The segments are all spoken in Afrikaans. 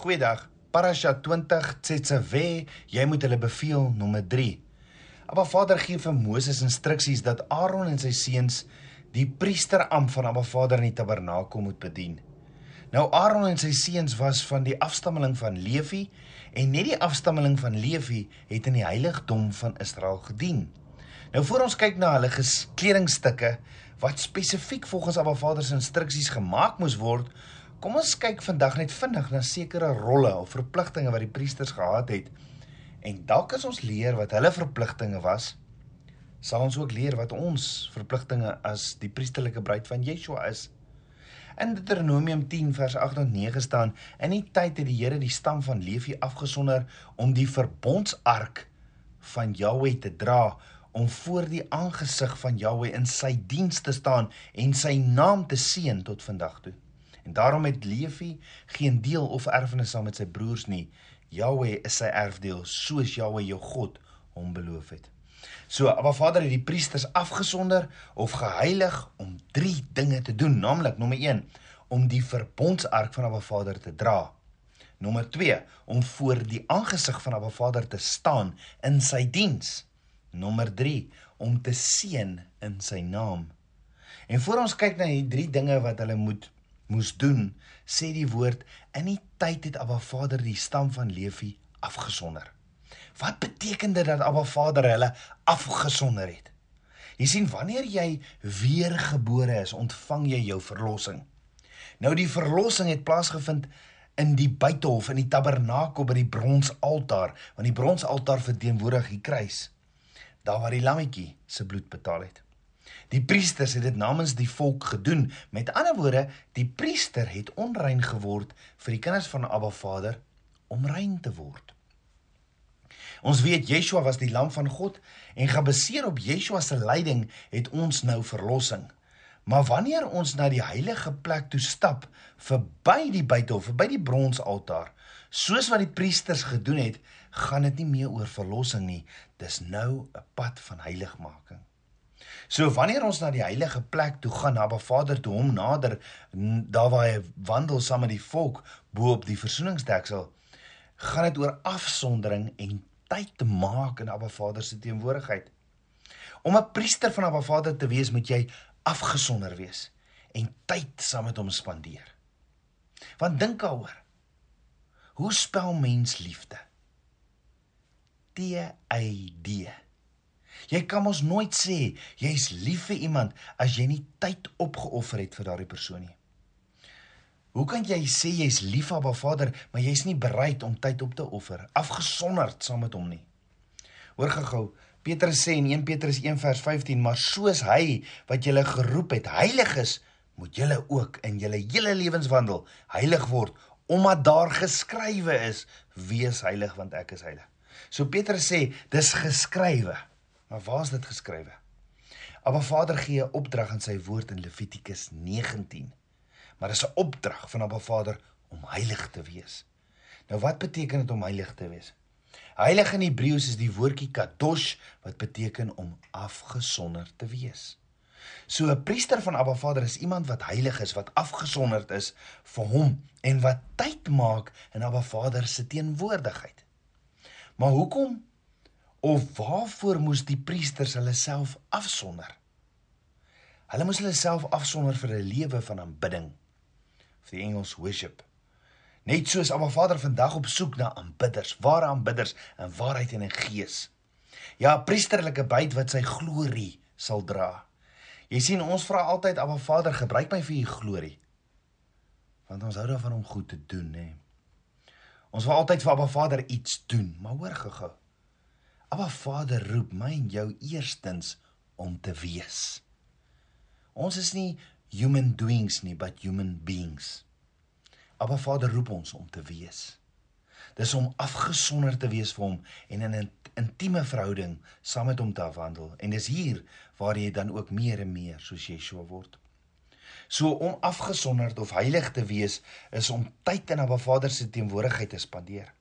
Goeiedag. Parasha 20 Tsetsewe, jy moet hulle beveel nommer 3. Abba Vader gee vir Moses instruksies dat Aaron en sy seuns die priesteramp van Abba Vader in die tabernakel moet bedien. Nou Aaron en sy seuns was van die afstammeling van Levi en net die afstammeling van Levi het in die heiligdom van Israel gedien. Nou voor ons kyk na hulle kledingstukke wat spesifiek volgens Abba Vader se instruksies gemaak moes word, Kom ons kyk vandag net vinnig na sekere rolle of verpligtinge wat die priesters gehad het. En dalk as ons leer wat hulle verpligtinge was, sal ons ook leer wat ons verpligtinge as die priesterlike bruid van Yeshua is. In Deuteronomium 10 vers 8 tot 9 staan: "In die tyd het die Here die stam van Levi afgesonder om die verbondsark van Jahweh te dra." om voor die aangesig van Jahweh in sy diens te staan en sy naam te seën tot vandag toe. En daarom het Levi geen deel of erfenis saam met sy broers nie. Jahweh is sy erfdeel, soos Jahweh jou God hom beloof het. So, Abba Vader het die priesters afgesonder of geheilig om 3 dinge te doen, naamlik nommer 1 om die verbondsark van Abba Vader te dra. Nommer 2 om voor die aangesig van Abba Vader te staan in sy diens. Nommer 3 om te seën in sy naam. En voor ons kyk na hierdie drie dinge wat hulle moet moes doen, sê die woord in die tyd het Abba Vader die stam van Levi afgesonder. Wat beteken dit dat Abba Vader hulle afgesonder het? Jy sien wanneer jy weergebore is, ontvang jy jou verlossing. Nou die verlossing het plaasgevind in die buitehof in die tabernakel by die bronsaltaar, want die bronsaltaar verteenwoordig die kruis. Daar waar die lammetjie se bloed betaal het. Die priesters het dit namens die volk gedoen. Met ander woorde, die priester het onrein geword vir die kinders van Abba Vader om rein te word. Ons weet Yeshua was die lam van God en gebaseer op Yeshua se lyding het ons nou verlossing. Maar wanneer ons na die heilige plek toe stap, verby die buitehof, verby die bronsaltaar, soos wat die priesters gedoen het, gaan dit nie meer oor verlossing nie. Dis nou 'n pad van heiligmaking. So wanneer ons na die heilige plek toe gaan, na Ba Vader toe hom nader, daar waar hy wandel saam met die volk bo op die versoeningsdeksel, gaan dit oor afsondering en tyd te maak in Abba Vader se teenwoordigheid. Om 'n priester van Abba Vader te wees, moet jy afgesonder wees en tyd saam met hom spandeer. Want dink daaroor. Hoe spel mens liefde? T Y D. Jy kan mos nooit sê jy's lief vir iemand as jy nie tyd opgeoffer het vir daardie persoon nie. Hoe kan jy sê jy's lief vir 'n Vader, maar jy's nie bereid om tyd op te offer, afgesonderd saam met hom nie? Hoor gou-gou, Petrus sê in 1 Petrus 1 vers 15, maar soos hy wat julle geroep het, heilig is, moet julle ook in julle hele lewenswandel heilig word, omdat daar geskrywe is: Wees heilig want ek is heilig. So Petrus sê, dis geskrywe. Maar waar is dit geskrywe? Abba Vader gee 'n opdrag in sy woord in Levitikus 19. Maar dis 'n opdrag van Abba Vader om heilig te wees. Nou wat beteken dit om heilig te wees? Heilig in Hebreëus is die woordjie kadosh wat beteken om afgesonder te wees. So 'n priester van Abba Vader is iemand wat heilig is, wat afgesonderd is vir hom en wat tyd maak in Abba Vader se teenwoordigheid. Maar hoekom Of waarvoor moes die priesters hulle self afsonder? Hulle moes hulle self afsonder vir 'n lewe van aanbidding. Of die Engels worship. Net soos Abba Vader vandag op soek na aanbidders, ware aanbidders in waarheid en in gees. Ja, priesterlike byt wat sy glorie sal dra. Jy sien, ons vra altyd Abba Vader, gebruik my vir u glorie. Want ons hou daarvan om goed te doen, hè. Ons wil altyd vir Abba Vader iets doen, maar hoor gou-gou. Abba Vader roep my en jou eerstens om te wees. Ons is nie human doings nie, but human beings. Abba Vader roep ons om te wees. Dis om afgesonder te wees vir hom en in 'n intieme verhouding saam met hom te wandel. En dis hier waar jy dan ook meer en meer soos Yeshua word. So om afgesonderd of heilig te wees is om tyd in Abba Vader se teenwoordigheid te spandeer.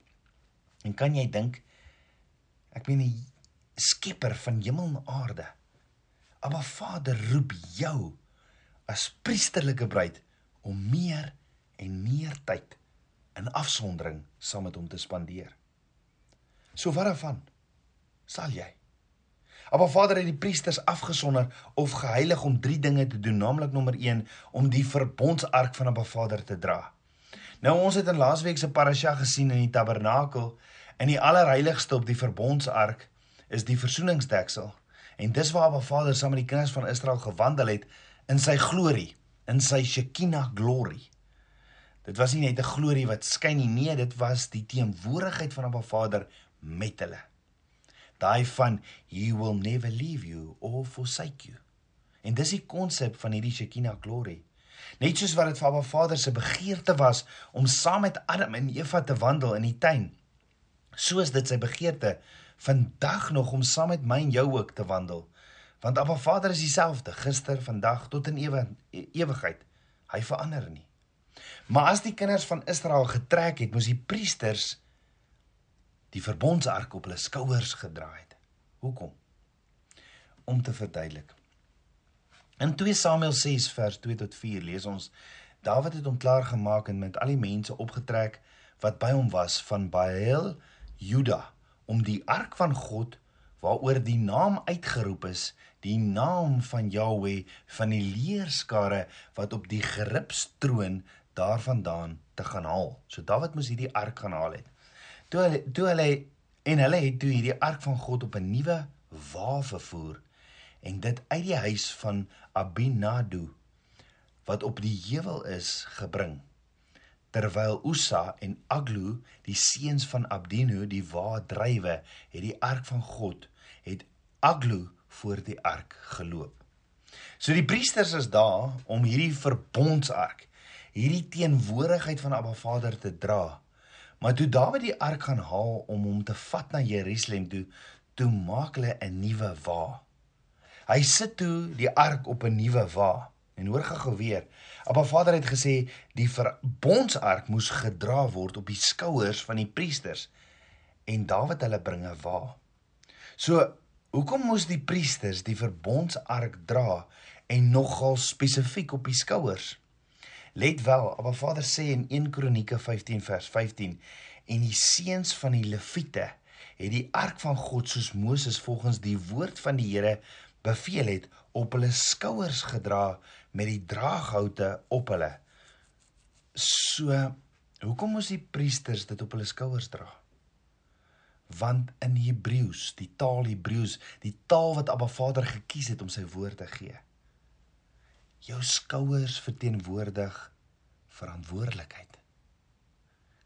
En kan jy dink Ek meen die skepper van hemel en aarde. Abba Vader roep jou as priesterlike bruid om meer en meer tyd in afsondering saam met hom te spandeer. So wat daarvan sal jy? Maar Vader het die priesters afgesonder of geheilig om drie dinge te doen, naamlik nommer 1 om die verbondsark van Abba Vader te dra. Nou ons het in laasweek se parasha gesien in die tabernakel in die allerheiligste op die verbondsark is die versoeningsdeksel en dis waar Abba Vader saam met die kinders van Israel gewandel het in sy glorie, in sy Shekinah glory. Dit was nie net 'n glorie wat skyn nie, nee, dit was die teenwoordigheid van Abba Vader met hulle. Daai van he will never leave you or forsake you. En dis die konsep van hierdie Shekinah glory. Net soos wat dit vir Abba Vader se begeerte was om saam met Adam en Eva te wandel in die tuin, so is dit sy begeerte vandag nog om saam met my en jou ook te wandel. Want Abba Vader is dieselfde gister, vandag tot in ewe, ewigheid. Hy verander nie. Maar as die kinders van Israel getrek het, moes die priesters die verbondsark op hulle skouers gedra het. Hoekom? Om te verduidelik. In 2 Samuel 6 vers 2 tot 4 lees ons Dawid het hom klaar gemaak en met al die mense opgetrek wat by hom was van Baal Juda om die ark van God waaroor die naam uitgeroep is, die naam van Jahweh van die leerskare wat op die geribstroon daarvandaan te gaan haal. So Dawid moes hierdie ark gaan haal het. Toe hulle toe hulle en hulle het toe hierdie ark van God op 'n nuwe wa vervoer en dit uit die huis van Abinadu wat op die heuwel is gebring terwyl Usa en Aglu die seuns van Abdinu die wa drywe het die ark van God het Aglu voor die ark geloop. So die priesters is daar om hierdie verbondsark, hierdie teenwoordigheid van Abba Vader te dra. Maar toe Dawid die ark gaan haal om hom te vat na Jerusalem toe, toe maak hulle 'n nuwe wa. Hy sit toe die ark op 'n nuwe wa. En hoor gou weer. Abba Vader het gesê die verbondsark moes gedra word op die skouers van die priesters en Dawid hulle bringe wa. So, hoekom moes die priesters die verbondsark dra en nogal spesifiek op die skouers? Let wel, Abba Vader sê in 1 Kronieke 15 vers 15 en die seuns van die leviete het die ark van God soos Moses volgens die woord van die Here beveel het op hulle skouers gedra met die draaghoute op hulle. So, hoekom moes die priesters dit op hulle skouers dra? Want in Hebreëus, die taal Hebreëus, die taal wat Abba Vader gekies het om sy woord te gee. Jou skouers verteenwoordig verantwoordelikheid.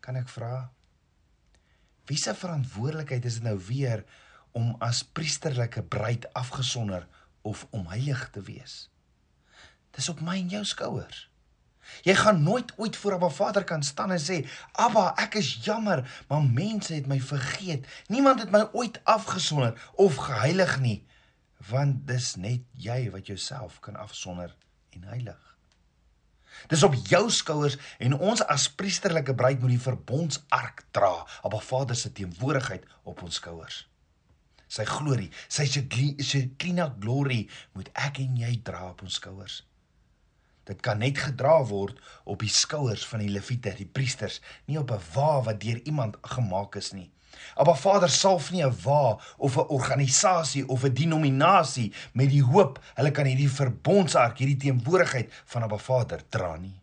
Kan ek vra? Wie se verantwoordelikheid is dit nou weer om as priesterlike bruid afgesonder of om heilig te wees. Dis op my en jou skouers. Jy gaan nooit ooit voor Abba Vader kan staan en sê: "Abba, ek is jammer, maar mense het my vergeet. Niemand het my ooit afgesonder of geheilig nie." Want dis net jy wat jouself kan afsonder en heilig. Dis op jou skouers en ons as priesterlike bruid moet die verbondsark dra, Abba Vader se teenwoordigheid op ons skouers sy glorie, sy Shekinah glory moet ek en jy dra op ons skouers. Dit kan net gedra word op die skouers van die leviete, die priesters, nie op 'n wa wat deur iemand gemaak is nie. Maar Vader salf nie 'n wa of 'n organisasie of 'n denominasie met die hoop hulle kan hierdie verbondsark, hierdie teenwoordigheid van 'n Vader dra nie.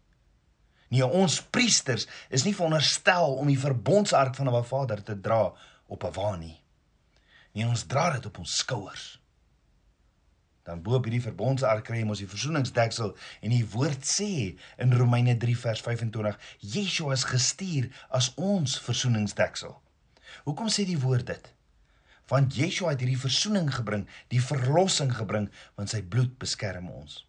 Nee, ons priesters is nie veronderstel om die verbondsark van 'n Vader te dra op 'n wa nie. Nee, ons dra dit op ons skouers. Dan bo op hierdie verbondsark kry ons die versoeningsdeksel en die woord sê in Romeine 3 vers 25, Yeshua is gestuur as ons versoeningsdeksel. Hoekom sê die woord dit? Want Yeshua het hierdie versoening gebring, die verlossing gebring, want sy bloed beskerm ons.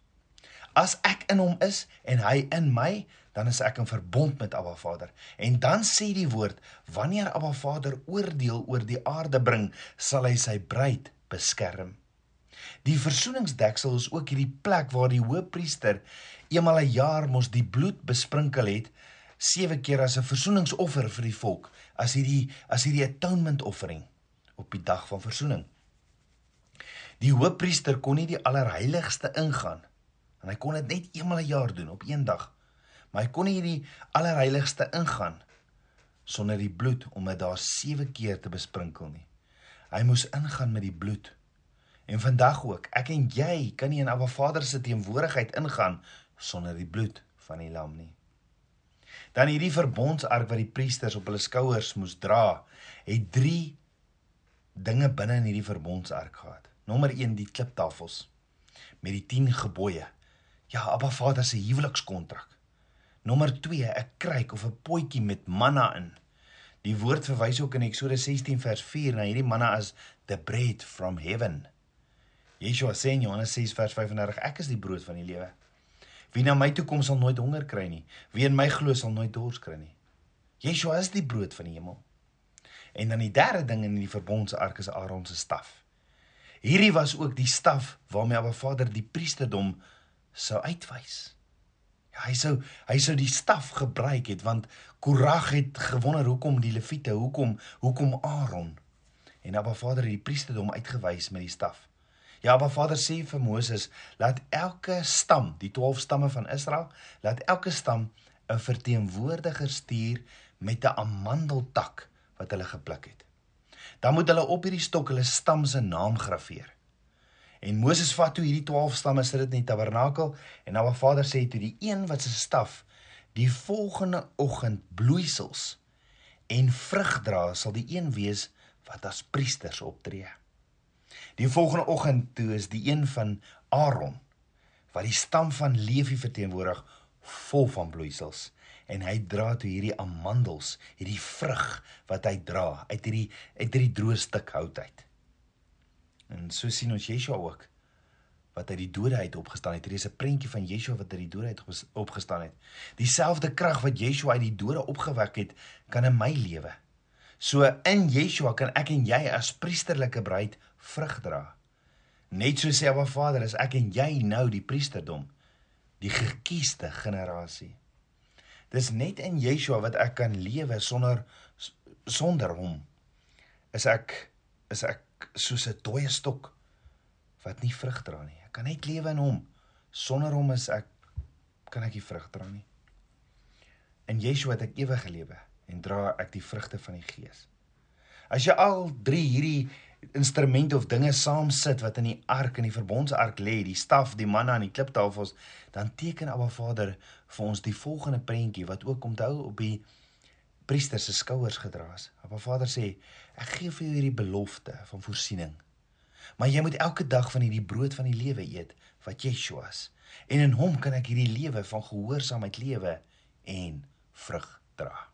As ek in hom is en hy in my, dan is ek in verbond met Abba Vader. En dan sê die woord, wanneer Abba Vader oordeel oor die aarde bring, sal hy sy bruid beskerm. Die versoeningsdeksel is ook hierdie plek waar die hoëpriester eenmal 'n jaar mos die bloed besprinkel het sewe keer as 'n versoeningsoffer vir die volk, as hierdie as hierdie atonement offering op die dag van versoening. Die hoëpriester kon nie die allerheiligste ingaan en hy kon dit net eenmal 'n jaar doen op een dag maar hy kon nie die allerheiligste ingaan sonder die bloed om dit daar 7 keer te besprinkel nie. Hy moes ingaan met die bloed. En vandag ook, ek en jy kan nie in Abba Vader se teenwoordigheid ingaan sonder die bloed van die lam nie. Dan hierdie verbondsark wat die priesters op hulle skouers moes dra, het 3 dinge binne in hierdie verbondsark gehad. Nommer 1 die kliptafels met die 10 gebooie. Ja, Abba Vader se huwelikskontrak. Nommer 2 'n kruik of 'n potjie met manna in. Die woord verwys ook in Eksodus 16 vers 4 na hierdie manna as the bread from heaven. Yeshua sê in Johannes 6 vers 35 ek is die brood van die lewe. Wie na my toe kom sal nooit honger kry nie. Wie in my glo sal nooit dors kry nie. Yeshua is die brood van die hemel. En dan die derde ding in die verbondsark is Aaron se staf. Hierdie was ook die staf waarmee Abba Vader die priesterdom sou uitwys. Ja, hy sou hy sou die staf gebruik het want Korag het gewonder hoekom die leviete, hoekom hoekom Aaron en Abba Vader het die priesterdom uitgewys met die staf. Ja, Abba Vader sê vir Moses, laat elke stam, die 12 stamme van Israel, laat elke stam 'n verteenwoordiger stuur met 'n amandeltak wat hulle gepluk het. Dan moet hulle op hierdie stok hulle stam se naam graweer. En Moses vat toe hierdie 12 stamme sit dit in die tabernakel en Abba Vader sê toe die een wat se staf die volgende oggend bloeisels en vrug dra sal die een wees wat as priesters optree. Die volgende oggend toe is die een van Aaron wat die stam van Lewi verteenwoordig vol van bloeisels en hy dra toe hierdie amandels, hierdie vrug wat hy dra uit hierdie uit hierdie droë stuk hout uit. En so sien ons Yeshua ook wat uit die dode uit opgestaan het. Hier is 'n prentjie van Yeshua wat uit die dode uit opgestaan het. Dieselfde krag wat Yeshua uit die dode opgewek het, kan in my lewe. So in Yeshua kan ek en jy as priesterlike bruid vrug dra. Net so sê Abba Vader, as ek en jy nou die priesterdom, die gekiesde generasie. Dis net in Yeshua wat ek kan lewe sonder sonder hom. Is ek is ek soos 'n dooie stok wat nie vrug dra nie. Ek kan net lewe in hom. Sonder hom is ek kan ek nie vrug dra nie. In Yeshua het ek ewige lewe en dra ek die vrugte van die Gees. As jy al drie hierdie instrumente of dinge saam sit wat in die ark en die verbondsark lê, die staf, die manna en die kliptafels, dan teken Abba Vader vir ons die volgende prentjie wat ook onthou op die priester se skouers gedra is. Abba Vader sê, ek gee vir jou hierdie belofte van voorsiening. Maar jy moet elke dag van hierdie brood van die lewe eet wat Yeshua is. En in hom kan ek hierdie lewe van gehoorsaamheid lewe en vrug dra.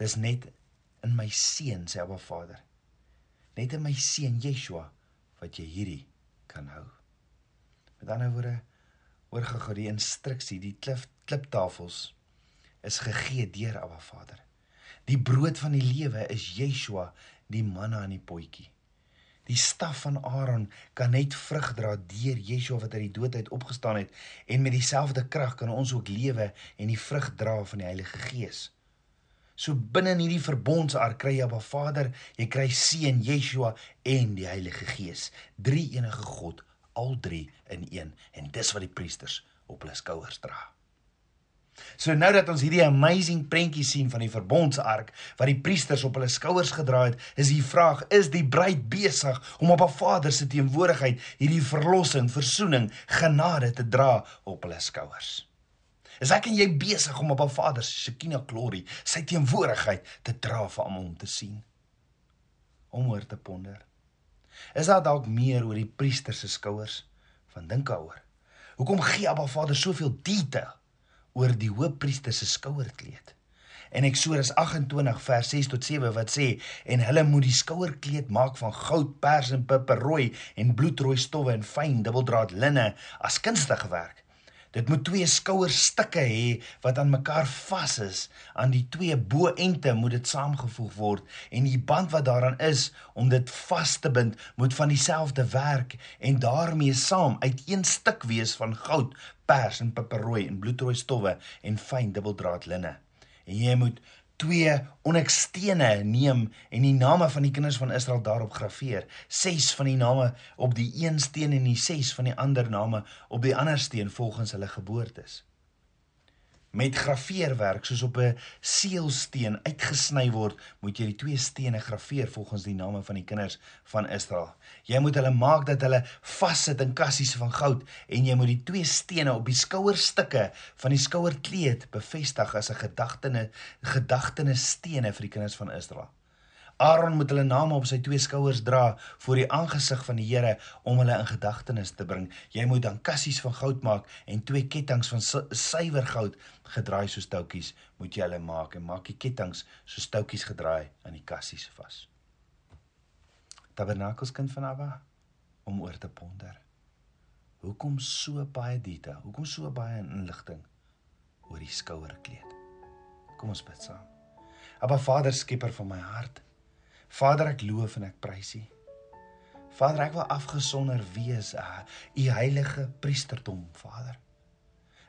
Dis net in my seun sê Abba Vader. Net in my seun Yeshua wat jy hierdie kan hou. Met ander woorde oorgegaan die instruksie, die klip kliptafels is gegee deur Abba Vader. Die brood van die lewe is Yeshua, die manna in die potjie. Die staf van Aaron kan net vrug dra deur Yeshua wat uit die dood uit opgestaan het en met dieselfde krag kan ons ook lewe en die vrug dra van die Heilige Gees. So binne in hierdie verbondsark kry jy Abba Vader, jy kry Seun Yeshua en die Heilige Gees. Drie enige God, al drie in een. En dis wat die priesters op hulle skouers dra. So nou dat ons hierdie amazing prentjie sien van die verbondsark wat die priesters op hulle skouers gedra het, is die vraag: is die bruid besig om op haar Vader se teenwoordigheid hierdie verlossing, verzoening, genade te dra op hulle skouers? Is ek en jy besig om op 'n Vader se Shekinah glory, sy teenwoordigheid te dra vir almal om te sien? Om oor te ponder. Is daar dalk meer oor die priester se skouers van dink daaroor? Hoekom gee Abba Vader soveel detail oor die hoofpriester se skouerkleed? En Eksodus 28 vers 6 tot 7 wat sê en hulle moet die skouerkleed maak van goud, pers en purperrooi en bloedrooi stowwe en fyn dubbeldraad linne as kunstige werk. Dit moet twee skouerstukke hê wat aan mekaar vas is. Aan die twee bo-ente moet dit saamgevoeg word en die band wat daaraan is om dit vas te bind moet van dieselfde werk en daarmee saam uit een stuk wees van goud, pers en peperrooi en bloedrooi stowwe en fyn dubbeldraad linne. En jy moet twee onekstene neem en die name van die kinders van Israel daarop graweer. Ses van die name op die een steen en die ses van die ander name op die ander steen volgens hulle geboortes. Met graveerwerk soos op 'n seelsteen uitgesny word, moet jy die twee stene graveer volgens die name van die kinders van Israel. Jy moet hulle maak dat hulle vassit in kassies van goud en jy moet die twee stene op die skouerstukke van die skouerkleed bevestig as 'n gedagtene gedagtene stene vir die kinders van Israel. Aaron moet hulle name op sy twee skouers dra voor die aangesig van die Here om hulle in gedagtenis te bring. Jy moet dan kassies van goud maak en twee kettinge van suiwer goud gedraai soos touwtjies moet jy hulle maak en maak die kettinge soos touwtjies gedraai aan die kassies vas. Tabernakels kind van Abba om oor te ponder. Hoekom so baie detail? Hoekom so baie inligting oor die skouerkleed? Kom ons bid saam. Abba Vader, skieper van my hart. Vader, ek loof en ek prys U. Vader, ek wil afgesonder wees, uh, U heilige priesterdom, Vader.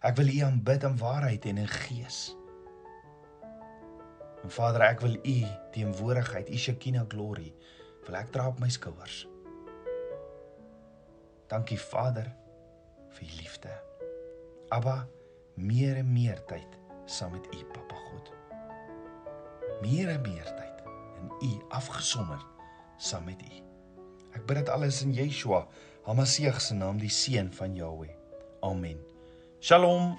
Ek wil U aanbid in waarheid en in gees. En Vader, ek wil U teenwoordigheid, U Shekinah glory, wil ek dra op my skouers. Dankie Vader vir U liefde. Abba, meer en meer tyd saam met U, Papa God. Meer en meer tyd in U afgesonder saam met U. Ek bid dit alles in Yeshua, Hamasieg se naam, die seun van Jahweh. Amen. Shalom.